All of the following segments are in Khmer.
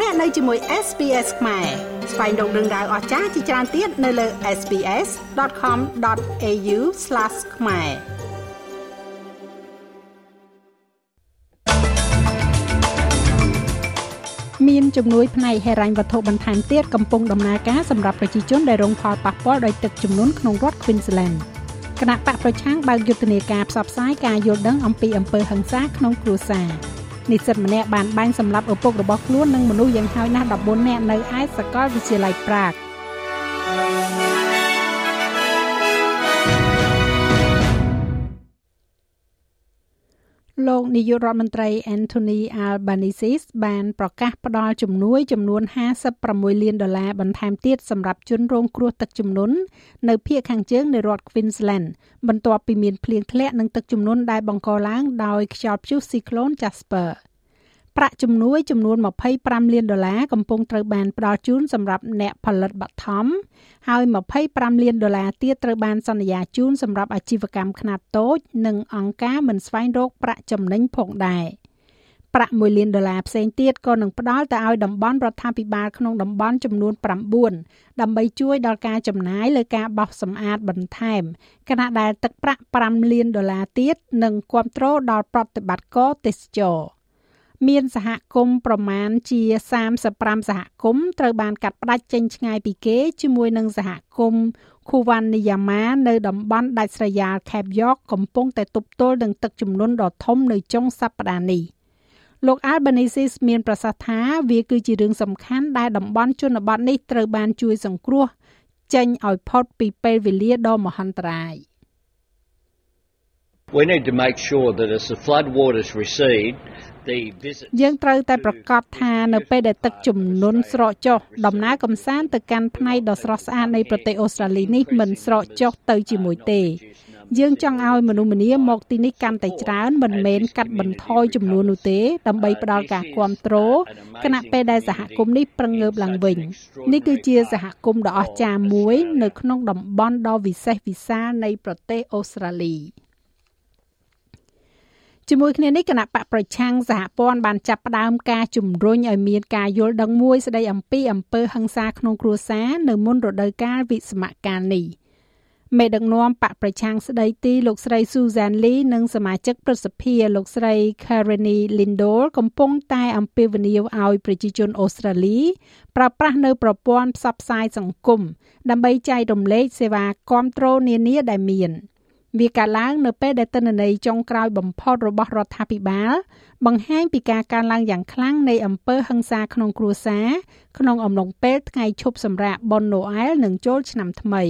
លោកអ្នកនៅជាមួយ SPS ខ្មែរស្វែងរកដឹងដៅអស្ចារ្យជាច្រើនទៀតនៅលើ SPS.com.au/ ខ្មែរមានជំនួយផ្នែកហិរញ្ញវត្ថុបន្ថែមទៀតកំពុងដំណើរការសម្រាប់ប្រជាជនដែលរងផលប៉ះពាល់ដោយទឹកជំនន់ក្នុងរដ្ឋ Queensland គណៈបកប្រឆាំងបើកយុទ្ធនាការផ្សព្វផ្សាយការយល់ដឹងអំពីអំពើហិង្សាក្នុងគ្រួសារ និស្សិតម្នាក់បានបាញ់សម្លាប់ឪពុករបស់ខ្លួននិងមនុស្សយ៉ាងហោចណាស់14នាក់នៅឯសាកលវិទ្យាល័យប្រាក លោកនាយករដ្ឋមន្ត្រី Anthony Albanese បានប្រកាសផ្តល់ជំនួយចំនួន56លានដុល្លារបន្ថែមទៀតសម្រាប់ជនរងគ្រោះទឹកជំនន់នៅភូមិខាងជើងនៃរដ្ឋ Queensland បន្ទាប់ពីមានភ្លៀងធ្លាក់និងទឹកជំនន់ដែលបង្កឡើងដោយខ្យល់ព្យុះស៊ីក្លូន Jasper ។ ប្រាក់ជំនួយចំនួន25លានដុល្លារកំពុងត្រូវបានផ្ដល់ជូនសម្រាប់អ្នកផលិតបឋមហើយ25លានដុល្លារទៀតត្រូវបានសន្យាជូនសម្រាប់អាជីវកម្មខ្នាតតូច និងអង្គការមិនស្វែងរកប្រាក់ចំណេញផងដែរប្រាក់1លានដុល្លារផ្សេងទៀតក៏នឹងផ្ដល់ទៅឲ្យតំបន់រដ្ឋាភិបាលក្នុងតំបន់ចំនួន9ដើម្បីជួយដល់ការចំណាយលើការបោសសម្អាតបន្ថែមខណៈដែលទឹកប្រាក់5លានដុល្លារទៀតនឹងគ្រប់គ្រងដល់ប្រតិបត្តិការទេសចរណ៍ មានសហគមន៍ប្រមាណជា35សហគមន៍ត្រូវបានកាត់ផ្តាច់ចេញឆ្ងាយពីគេជាមួយនឹងសហគមន៍ Kuvaniyama នៅតំបន់ដាច់ស្រយាល Cape York កំពុងតែទប់ទល់នឹងទឹកជំនន់ដ៏ធំនៅចុងសប្តាហ៍នេះលោក Albanese មានប្រសាសន៍ថាវាគឺជារឿងសំខាន់ដែលតំបន់ជនបទនេះត្រូវបានជួយសង្គ្រោះចេញឲ្យផុតពីពេលវេលាដ៏មហន្តរាយ We need to make sure that as the flood waters recede យើងត្រូវតែប្រកាសថានៅពេលដែលទឹកជំនន់ស្រកចុះដំណើរកំសាន្តទៅកាន់ផ្នែកដ៏ស្រស់ស្អាតនៃប្រទេសអូស្ត្រាលីនេះមិនស្រកចុះទៅជាមួយទេយើងចង់ឲ្យមនុស្សម្នាមកទីនេះកាន់តែច្រើនមិនមែនកាត់បន្ថយចំនួននោះទេដើម្បីផ្ដល់ការគ្រប់គ្រងគណៈពេលដែលសហគមន៍នេះប្រឹងងើបឡើងវិញនេះគឺជាសហគមន៍ដ៏អស្ចារ្យមួយ នៅក្នុងតំបន់ដ៏វិសេសវិសាលនៃប្រទេសអូស្ត្រាលី។ ជាមួយគ្នានេះគណៈបកប្រឆាំងសហព័ន្ធបានចាប់ផ្ដើមការជំរុញឲ្យមានការយល់ដឹងមួយស្ដីអំពីអំពើហិង្សាក្នុងគ្រួសារនៅមុនរដូវកាលវិស្សមកាលនេះមេដឹកនាំបកប្រឆាំងស្ដីទីលោកស្រី Susan Lee និងសមាជិកព្រឹទ្ធសភាលោកស្រី Kareni Lindol កំពុងតែអំពាវនាវឲ្យប្រជាជនអូស្ត្រាលីប្រើប្រាស់នៅប្រព័ន្ធផ្សព្វផ្សាយសង្គមដើម្បីចែករំលែកសេវាគាំទ្រនានាដែលមាន។ វាកើតឡើងនៅពេលដែលទិន្នន័យចុងក្រោយបំផុតរបស់រដ្ឋាភិបាលបង្ហាញពីការកើនឡើងយ៉ាងខ្លាំងនៃអំពើហិង្សាក្នុងគ្រួសារក្នុងអំឡុងពេលថ្ងៃឈប់សម្រាកបុណ្យណូអែលនិងចូលឆ្នាំថ្មី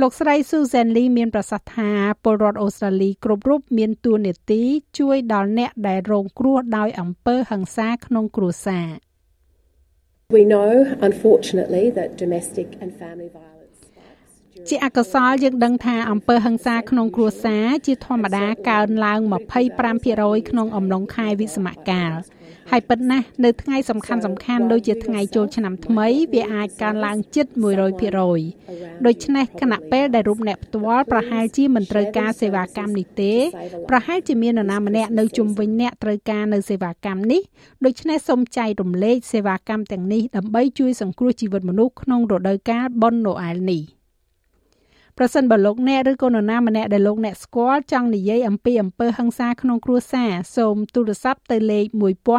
លោកស្រី Susan Lee មានប្រសាសន៍ថាពលរដ្ឋអូស្ត្រាលីគ្រប់រូបមានតួនាទីជួយដល់អ្នកដែលរងគ្រោះដោយអំពើហិង្សាក្នុងគ្រួសារ We know unfortunately that domestic and family violence ជាអកុសលយើងដឹងថាអំពើហិង្សាក្នុងគ្រួសារជាធម្មតាកើនឡើង25%ក្នុងអំឡុងខែវិស្សមកាលហើយពិតណាស់នៅថ្ងៃសំខាន់សំខាន់ដូចជាថ្ងៃចូលឆ្នាំថ្មីវាអាចកើនឡើងជិត100%ដូច្នេះគណៈពេលដែលរូបអ្នកផ្ទាល់ប្រហែលជាមិនត្រូវការសេវាកម្មនេះទេប្រហែលជាមាននរណាម្នាក់នៅជុំវិញអ្នកត្រូវការនៅសេវាកម្មនេះដូច្នេះសូមចែករំលែកសេវាកម្មទាំងនេះដើម្បីជួយសង្គ្រោះជីវិតមនុស្សក្នុងរដូវកាលបុណ្យណូអែលនេះ។ ប្រសិនបើលោកអ្នកឬក៏នរណាម្នាក់ដែលលោកអ្នកស្គាល់ចង់និយាយអំពីអំពើហិង្សាក្នុងគ្រួសារសូមទូរស័ព្ទទៅលេខ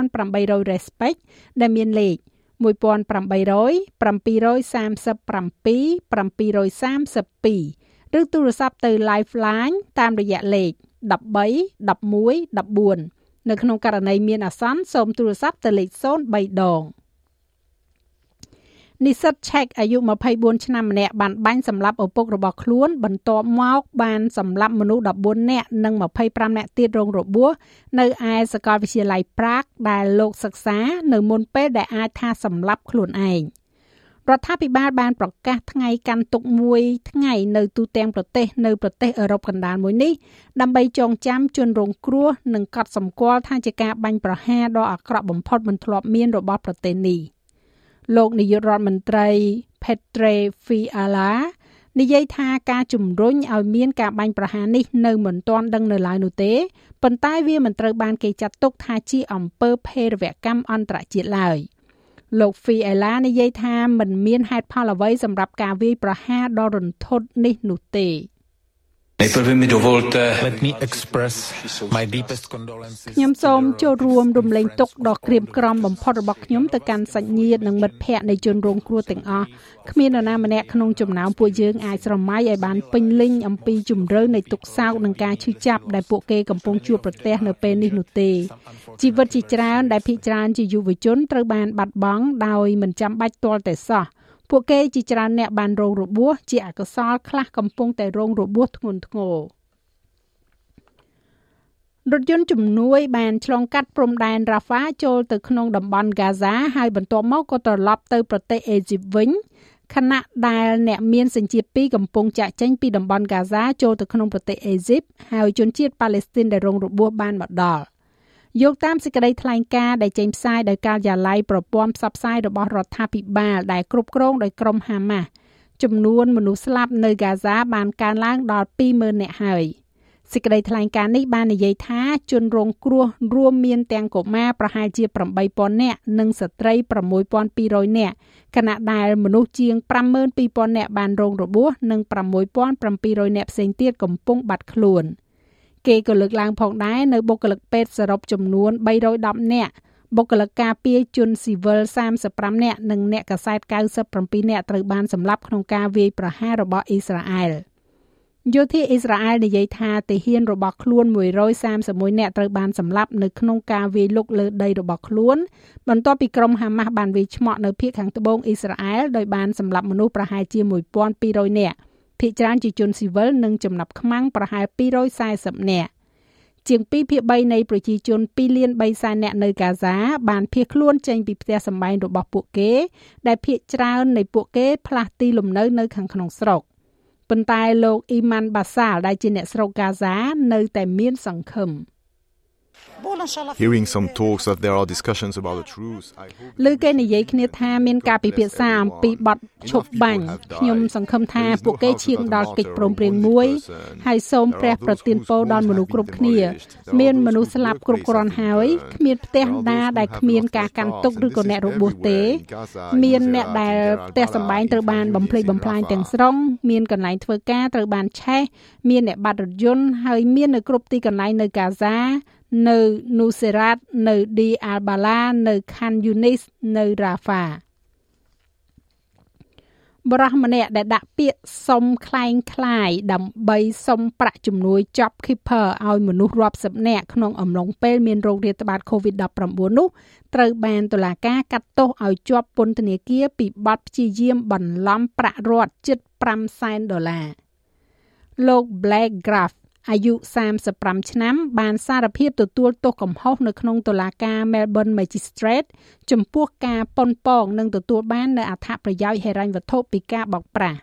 1800 respect ដែលមានលេខ1800 737 732ឬទូរស័ព្ទទៅ Lifeline តាមរយៈលេខ13 11 14នៅក្នុងករណីមានអាសន្នសូមទូរស័ព្ទទៅលេខ03ដង។ និស្សិតឆែកអាយុ24ឆ្នាំម្នាក់បានបាញ់សម្លាប់ឪពុករបស់ខ្លួន បន្ទាប់មកបានសម្លាប់មនុស្ស14នាក់និង25នាក់ទៀតរងរបួសនៅឯសាកលវិទ្យាល័យប្រាកដែលលោកសិក្សានៅមុនពេលដែលអាចថាសម្លាប់ខ្លួនឯងរដ្ឋាភិបាលបានប្រកាសថ្ងៃកាន់ទុកមួយថ្ងៃនៅទូទាំងប្រទេសនៅប្រទេសអឺរ៉ុបកណ្ដាលមួយនេះដើម្បីចងចាំជនរងគ្រោះនិងកត់សម្គាល់ថាជាការបាញ់ប្រហារដ៏អាក្រក់បំផុតមិនធ្លាប់មានរបស់ប្រទេសនេះ។ លោកនាយករដ្ឋមន្ត្រី Petre Fiala និយាយថាការជំរុញឲ្យមានការបាញ់ប្រហារនេះនៅមិនទាន់ដឹងនៅឡើយនោះទេប៉ុន្តែវាមិនត្រូវបានគេចាត់ទុកថាជាអំពើភេរវកម្មអន្តរជាតិឡើយលោក Fiela និយាយថាមិនមានហេតុផលអ្វីសម្រាប់ការវាយប្រហារដ៏រន្ធត់នេះនោះទេ Nejprve mi dovolte Let me express my deepest condolences ខ្ញុំសូមចូលរួមរំលែងទុក្ខដ៏ក្រៀមក្រំបំផុតរបស់ខ្ញុំទៅកាន់សាច់ញាតិនិងមិត្តភ័ក្តិនៃជនរងគ្រោះទាំងអស់គ្មាននរណាម្នាក់ក្នុងចំណោមពួកយើងអាចស្រមៃឲ្យបានពេញលេញអំពីជំរឿនៃទុក្ខសោកនិងការឈឺចាប់ដែលពួកគេកំពុងជួបប្រទះនៅពេលនេះនោះទេជីវិតជាច្រើនដែលភាគច្រើនជាយុវជនត្រូវបានបាត់បង់ដោយមិនចាំបាច់ទាល់តែសោះ ពួកគេជាច្រើនអ្នកបានរងរបួសជាអកុសលខ្លះកំពុងតែរងរបួសធ្ងន់ធ្ងររថយន្តជំនួយបានឆ្លងកាត់ព្រំដែនរ៉ាហ្វាចូលទៅក្នុងតំបន់ហ្គាហ្សាហើយបន្ទាប់មកក៏ត្រឡប់ទៅប្រទេសអេស៊ីបវិញខណៈដែលអ្នកមានសញ្ជាតិពីរកំពុងចាក់ចេញពីតំបន់ហ្គាហ្សាចូលទៅក្នុងប្រទេសអេស៊ីបហើយជនជាតិប៉ាឡេស្ទីនដែលរងរបួសបានមកដល់ យកតាមសេចក្តីថ្លែងការណ៍ដែលចេញផ្សាយដោយការិយាល័យប្រព័ន្ធផ្សព្វផ្សាយរបស់រដ្ឋាភិបាលដែលគ្រប់គ្រងដោយក្រុមហាម៉ាស់ចំនួនមនុស្សស្លាប់នៅហ្គាហ្សាបានកើនឡើងដល់20,000នាក់ហើយសេចក្តីថ្លែងការណ៍នេះបាននិយាយថាជនរងគ្រោះរួមមានទាំងកុមារប្រហែលជា8000នាក់និងស្ត្រី6200នាក់ខណៈដែលមនុស្សជាង52000នាក់បានរងរបួសនិង6700នាក់ផ្សេងទៀតកំពុងបាត់ខ្លួន។ គេក៏លើកឡើងផងដែរនៅបុគ្គលិកពេទ្យសរុបចំនួន310នាក់បុគ្គលិកការពារជនស៊ីវិល35នាក់និងអ្នកកាសែត97នាក់ត្រូវបានសម្លាប់ក្នុងការវាយប្រហាររបស់អ៊ីស្រាអែលយោធាអ៊ីស្រាអែលនិយាយថាទាហានរបស់ខ្លួន131នាក់ត្រូវបានសម្លាប់នៅក្នុងការវាយលុកលើដីរបស់ខ្លួន បន្ទាប់ពីក្រុមហាម៉ាស់បានវាយឆ្មក់នៅភូមិខាងត្បូងអ៊ីស្រាអែលដោយបានសម្លាប់មនុស្សប្រហែលជា1200នាក់ ភាគច្រើនជាជនស៊ីវិលនិងចំណាប់ខ្មាំងប្រហែល240នាក់ជាង2ភាគ3នៃប្រជាជន2លាន3សែននាក់នៅកាហ្សាបានភៀសខ្លួនចេញពីផ្ទះសម្បែងរបស់ពួកគេ ដែលភាគច្រើននៃពួកគេផ្លាស់ទីលំនៅនៅខាងក្នុងស្រុកប៉ុន្តែលោកអ៊ីម៉ាន់បាសាលដែលជាអ្នកស្រុកកាហ្សានៅតែមានសង្ឃឹម។ Hearing some talks that there are discussions about the truce I hope លើគេនិយាយគ្នាថាមានការពិភាក្សាអំពីបទឈប់បាញ់ខ្ញុំសង្ឃឹមថាពួកគេឈានដល់កិច្ចព្រមព្រៀងមួយហើយសូមព្រះប្រទានពរដល់មនុស្សគ្រប់គ្នា មានមនុស្សស្លាប់គ្រប់គ្រាន់ហើយគ្មានផ្ទះណាដែលគ្មានការកាន់ទុកឬក៏អ្នករបួសទេ មានអ្នកដែលផ្ទះសម្បែងត្រូវបានបំភ្លេចបំផ្លាញទាំងស្រុងមានកន្លែងធ្វើការត្រូវបានឆេះមានអ្នកបាត់រថយន្តហើយមាននៅគ្រប់ទីកន្លែងនៅកាហ្សា នៅនូសេរ៉ាតនៅឌីអាល់បាឡានៅខាន់យូនីសនៅរ៉ាហ្វាបរោះម្នាក់ដែលដាក់ពាក្យសុំคล้ายคล้ายដើម្បីសុំប្រាក់ជំនួយ Job Keeper ឲ្យមនុស្សរាប់សិបនាក់ក្នុងអំឡុងពេលមានโรគរាតត្បាត COVID-19 នោះត្រូវបានតុលាការកាត់ទោសឲ្យជាប់ពន្ធនាគារពីបទព្យាយាមបន្លំប្រាក់រដ្ឋជិត5សែនដុល្លារលោក Black Graph អាយុ35ឆ្នាំ បានសារភាពទទួលទោសកំហុសនៅក្នុងតុលាការ Melbourne Magistrate ចំពោះការប៉ុនប៉ងនិងទទួលបាននូវអត្ថប្រយោជន៍ហិរញ្ញវត្ថុពីការបោកប្រាស់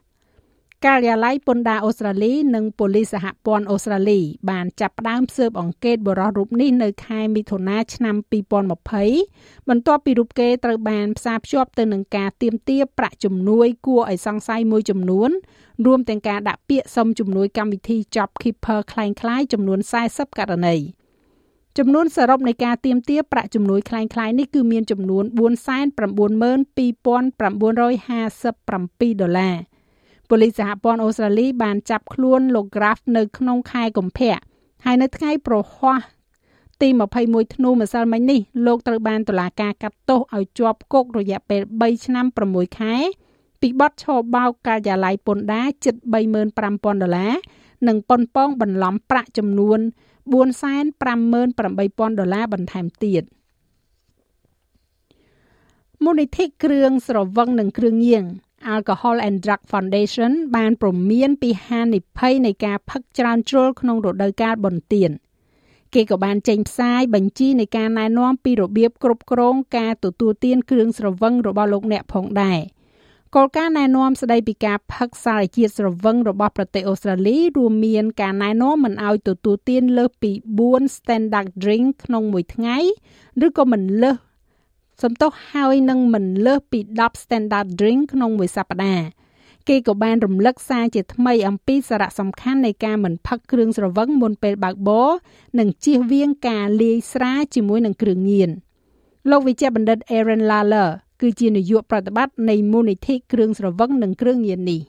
ការិយាល័យពន្ធដារអូស្ត្រាលីនិងប៉ូលីសសហព័ន្ធអូស្ត្រាលីបានចាប់ផ្ដើមស៊ើបអង្កេតបរិសុទ្ធរូបនេះនៅខែមិថុនាឆ្នាំ2020បន្ទាប់ពីរូបគេត្រូវបានផ្សារភ្ជាប់ទៅនឹងការទាមទារប្រាក់ជំនួយគួរឲ្យសង្ស័យមួយចំនួនរួមទាំងការដាក់ពាក្យសុំជំនួយកម្មវិធី Job Keeper คล้ายៗចំនួន40ករណីចំនួនសរុបនៃការទៀមទាប្រាក់ជំនួយคล้ายៗនេះគឺមានចំនួន492,957ដុល្លារ ប៉ូលីសសហព័ន្ធអូស្ត្រាលីបានចាប់ខ្លួនលោក Graf នៅក្នុងខែកុម្ភៈហើយនៅថ្ងៃប្រហ័សទី21ធ្នូម្សិលមិញនេះលោកត្រូវបានតុលាការកាត់ទោសឲ្យជាប់គុករយៈពេល3ឆ្នាំ6ខែពីបទឆោបោកការិយាល័យពន្ធដារជិត35,000ដុល្លារនិងប៉ុនប៉ងបន្លំប្រាក់ចំនួន458,000ដុល្លារបន្ថែមទៀតមូលនិធិគ្រឿងស្រវឹងនិងគ្រឿងញៀន Alcohol and Drug Foundation បានព្រមានពីហានិភ័យនៃការផឹកច្រើនជ្រុលក្នុងរដូវកាលបុណ្យទានគេក៏បានចេញផ្សាយបញ្ជីនៃការណែនាំពីរបៀបគ្រប់គ្រងការទទួលទានគ្រឿងស្រវឹងរបស់លោកអ្នកផងដែរគោលការណ៍ណែនាំស្តីពីការផឹកសារជាតិស្រវឹងរបស់ប្រទេសអូស្ត្រាលីរួមមានការណែនាំមិនឲ្យទទួលទានលើសពី4 standard drink ក្នុងមួយថ្ងៃឬក៏មិនលើស សំទោសហើយនឹងមិនលើសពី10 standard drink ក្នុងមួយសប្តាហ៍គេក៏បានរំលឹកសារជាថ្មីអំពីសារៈសំខាន់នៃការមិនផឹកគ្រឿងស្រវឹងមុនពេលបើកបរនិងជៀសវាងការលាយស្រាជាមួយនឹងគ្រឿងញៀនលោកវិជ្ជបណ្ឌិត Aaron Lawler គឺជានាយកប្រតិបត្តិនៃមូលនិធិគ្រឿងស្រវឹងនិងគ្រឿងញៀននេះ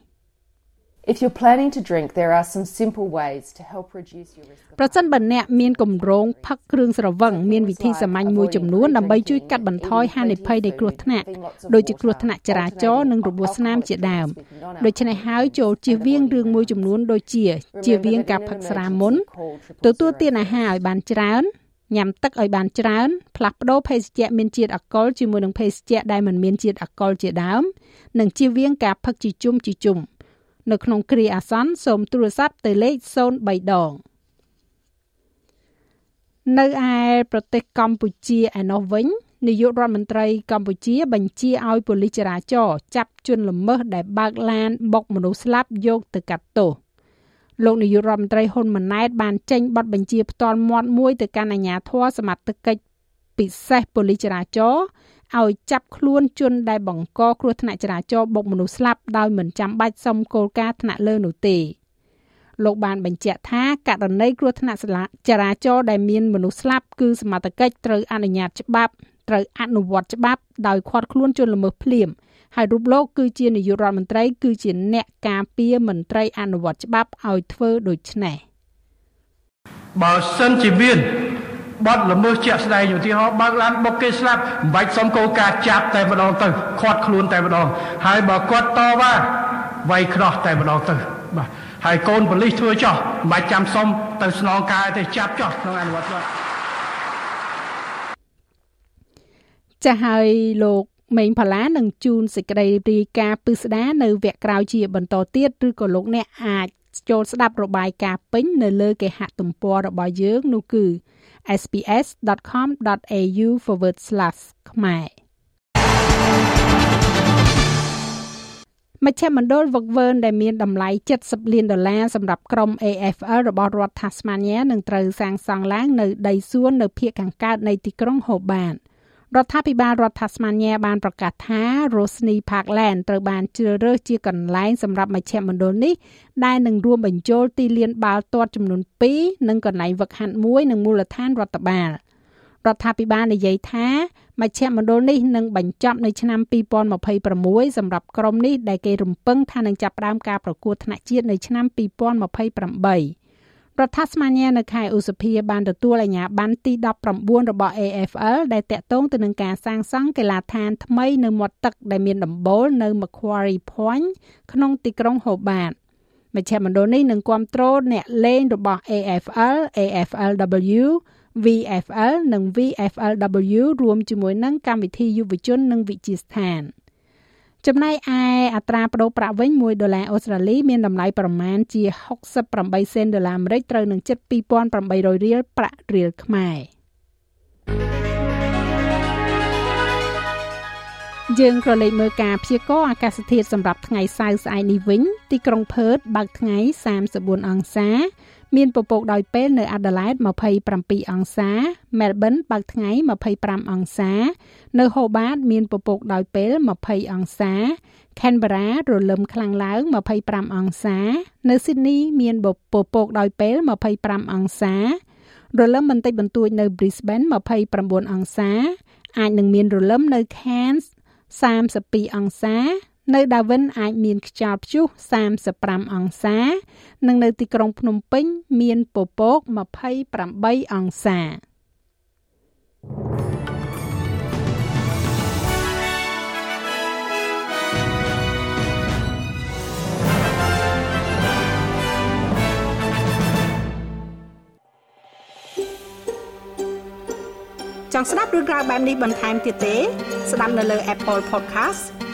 If you're planning to drink, there are some simple ways to help reduce your risk. ប្រសិនបើអ្នកមានគម្រោងផឹកគ្រឿងស្រវឹងមានវិធីសាមញ្ញមួយចំនួនដើម្បីជួយកាត់បន្ថយហានិភ័យនៃគ្រោះថ្នាក់ដូចជាគ្រោះថ្នាក់ចរាចរណ៍និងរបួសស្នាមជាដើមដូច្នេះហើយចូលជៀសវាងរឿងមួយចំនួនដូចជាជៀសវាងការផឹកស្រាមុនទទួលទានអាហារឲ្យបានច្រើនញ៉ាំទឹកឲ្យបានច្រើនផ្លាស់ប្ដូរភេសជ្ជៈមានជាតិអាល់កុលជាមួយនឹងភេសជ្ជៈដែលមិនមានជាតិអាល់កុលជាដើម និងជៀសវាងការផឹកជាជុំជាជុំ នៅក្នុងគ្រាអាសន្នសូមទូរស័ព្ទទៅលេខ03ដងនៅឯប្រទេសកម្ពុជាឯណោះវិញនាយករដ្ឋមន្ត្រីកម្ពុជាបញ្ជាឲ្យប៉ូលីសចរាចរណ៍ចាប់ជនល្មើសដែលបើកឡានបុកមនុស្សស្លាប់យកទៅកាត់ទោសលោកនាយករដ្ឋមន្ត្រីហ៊ុនម៉ាណែតបានចេញប័ណ្ណបញ្ជាផ្ទាល់មាត់មួយទៅកាន់អាជ្ញាធរសមត្ថកិច្ចពិសេសប៉ូលីសចរាចរណ៍ ឲ្យចាប់ខ្លួនជនដែលបង្កគ្រោះថ្នាក់ចរាចរណ៍បុកមនុស្សស្លាប់ដោយមិនចាំបាច់សុំគោលការណ៍ថ្នាក់លើនោះទេលោកបានបញ្ជាក់ថាករណីគ្រោះថ្នាក់ចរាចរណ៍ដែលមានមនុស្សស្លាប់គឺសមត្ថកិច្ចត្រូវអនុញ្ញាតច្បាប់ត្រូវអនុវត្តច្បាប់ដោយឃាត់ខ្លួនជនល្មើសភ្លាមហើយរូបលោកគឺជានាយករដ្ឋមន្ត្រី គឺជាអ្នកការពារមន្ត្រីអនុវត្តច្បាប់ឲ្យធ្វើដូច្នេះបើសិនជាមាន បត់ល្មើសជាក់ស្ដែងឧទាហរណ៍បើកឡានបុកគេស្លាប់មិនបាច់សុំគោលការណ៍ចាប់តែម្ដងទៅខាត់ខ្លួនតែម្ដងហើយបើគាត់តវ៉ាវាយខ្នោះតែម្ដងទៅបាទហើយកូនប៉ូលីសធ្វើចោះមិនបាច់ចាំសុំទៅស្នងការទេចាប់ចោះក្នុងអនុវត្តបាទចាស់ហើយលោកមេងផាឡានឹងជូនសេចក្តីរាយការណ៍ពិស្ដារនៅវគ្គក្រោយជាបន្តទៀតឬក៏លោកអ្នកអាចចូលស្ដាប់របាយការណ៍ពេញនៅលើគេហទំព័ររបស់យើងនោះគឺ sps.com.au/ ខ្មែរមជ្ឈមណ្ឌលវឹកវើដែលមានតម្លៃ70លានដុល្លារសម្រាប់ក្រុម AFL របស់រដ្ឋ Tasmania នឹងត្រូវសាងសង់ឡើងនៅដីសួននៅភូមិខាងកើតនៃទីក្រុង Hobart រដ្ឋាភិបាលរដ្ឋ Tasmania បានប្រកាសថា Rosny Parkland ត្រូវបានជ្រើសរើសជាកន្លែងសម្រាប់មជ្ឈមណ្ឌលនេះដែលនឹងរួមបញ្ចូលទីលានបាល់ទាត់ចំនួន2និងកន្លែងវឹកហាត់មួយនិងមូលដ្ឋានរដ្ឋបាលរដ្ឋាភិបាលនិយាយថាមជ្ឈមណ្ឌលនេះនឹងបញ្ចប់នៅឆ្នាំ2026សម្រាប់ក្រុមនេះដែលគេរំពឹងថានឹងចាប់ផ្ដើមការប្រកួតថ្នាក់ជាតិនៅឆ្នាំ2028 រដ្ឋាភិបាលនៅខែឧសភាបានទទួលអាជ្ញាប័ណ្ណទី19របស់ AFL ដែលតាក់ទងទៅនឹងការសាងសង់កីឡាដ្ឋានថ្មីនៅមាត់ទឹកដែលមានដំបូលនៅ Macquarie Point ក្នុងទីក្រុង Hobart មជ្ឈមណ្ឌលនេះនឹងគ្រប់គ្រងអ្នកលេងរបស់ AFL, AFLW, VFL និង VFLW រួមជាមួយនឹងកម្មវិធីយុវជននិងវិជាស្ថាន។ ចំណែកឯអត្រាប្តូរប្រាក់វិញ1ដុល្លារអូស្ត្រាលីមានតម្លៃប្រមាណជា68សេនដុល្លារអាមេរិកត្រូវនឹងជិត2800រៀលប្រាក់រៀលខ្មែរយើងក៏លេខមើលការព្យាករណ៍អាកាសធាតុសម្រាប់ថ្ងៃសៅរ៍ស្អែកនេះវិញទីក្រុងផឺតបើកថ្ងៃ34អង្សា មានពពកដោយពេលនៅ Adelaide 27អង្សា Melbourne បើកថ្ងៃ25អង្សា នៅ Hobart មានពពកដោយពេល20អង្សា Canberra រលឹមខ្លាំងឡើង25អង្សា នៅ Sydney មានពពកដោយពេល25អង្សារលឹមបន្តិចបន្តួចនៅ Brisbane 29អង្សា អាចនឹងមានរលឹមនៅ Cairns 32អង្សា នៅដាវិនអាចមានខ្យល់ព្យុះ35អង្សា និងនៅទីក្រុងភ្នំពេញមានពពក28អង្សាចង់ស្ដាប់រឿងក្រៅបែបនេះបន្ថែមទៀតទេ ស្ដាប់នៅលើ Apple Podcast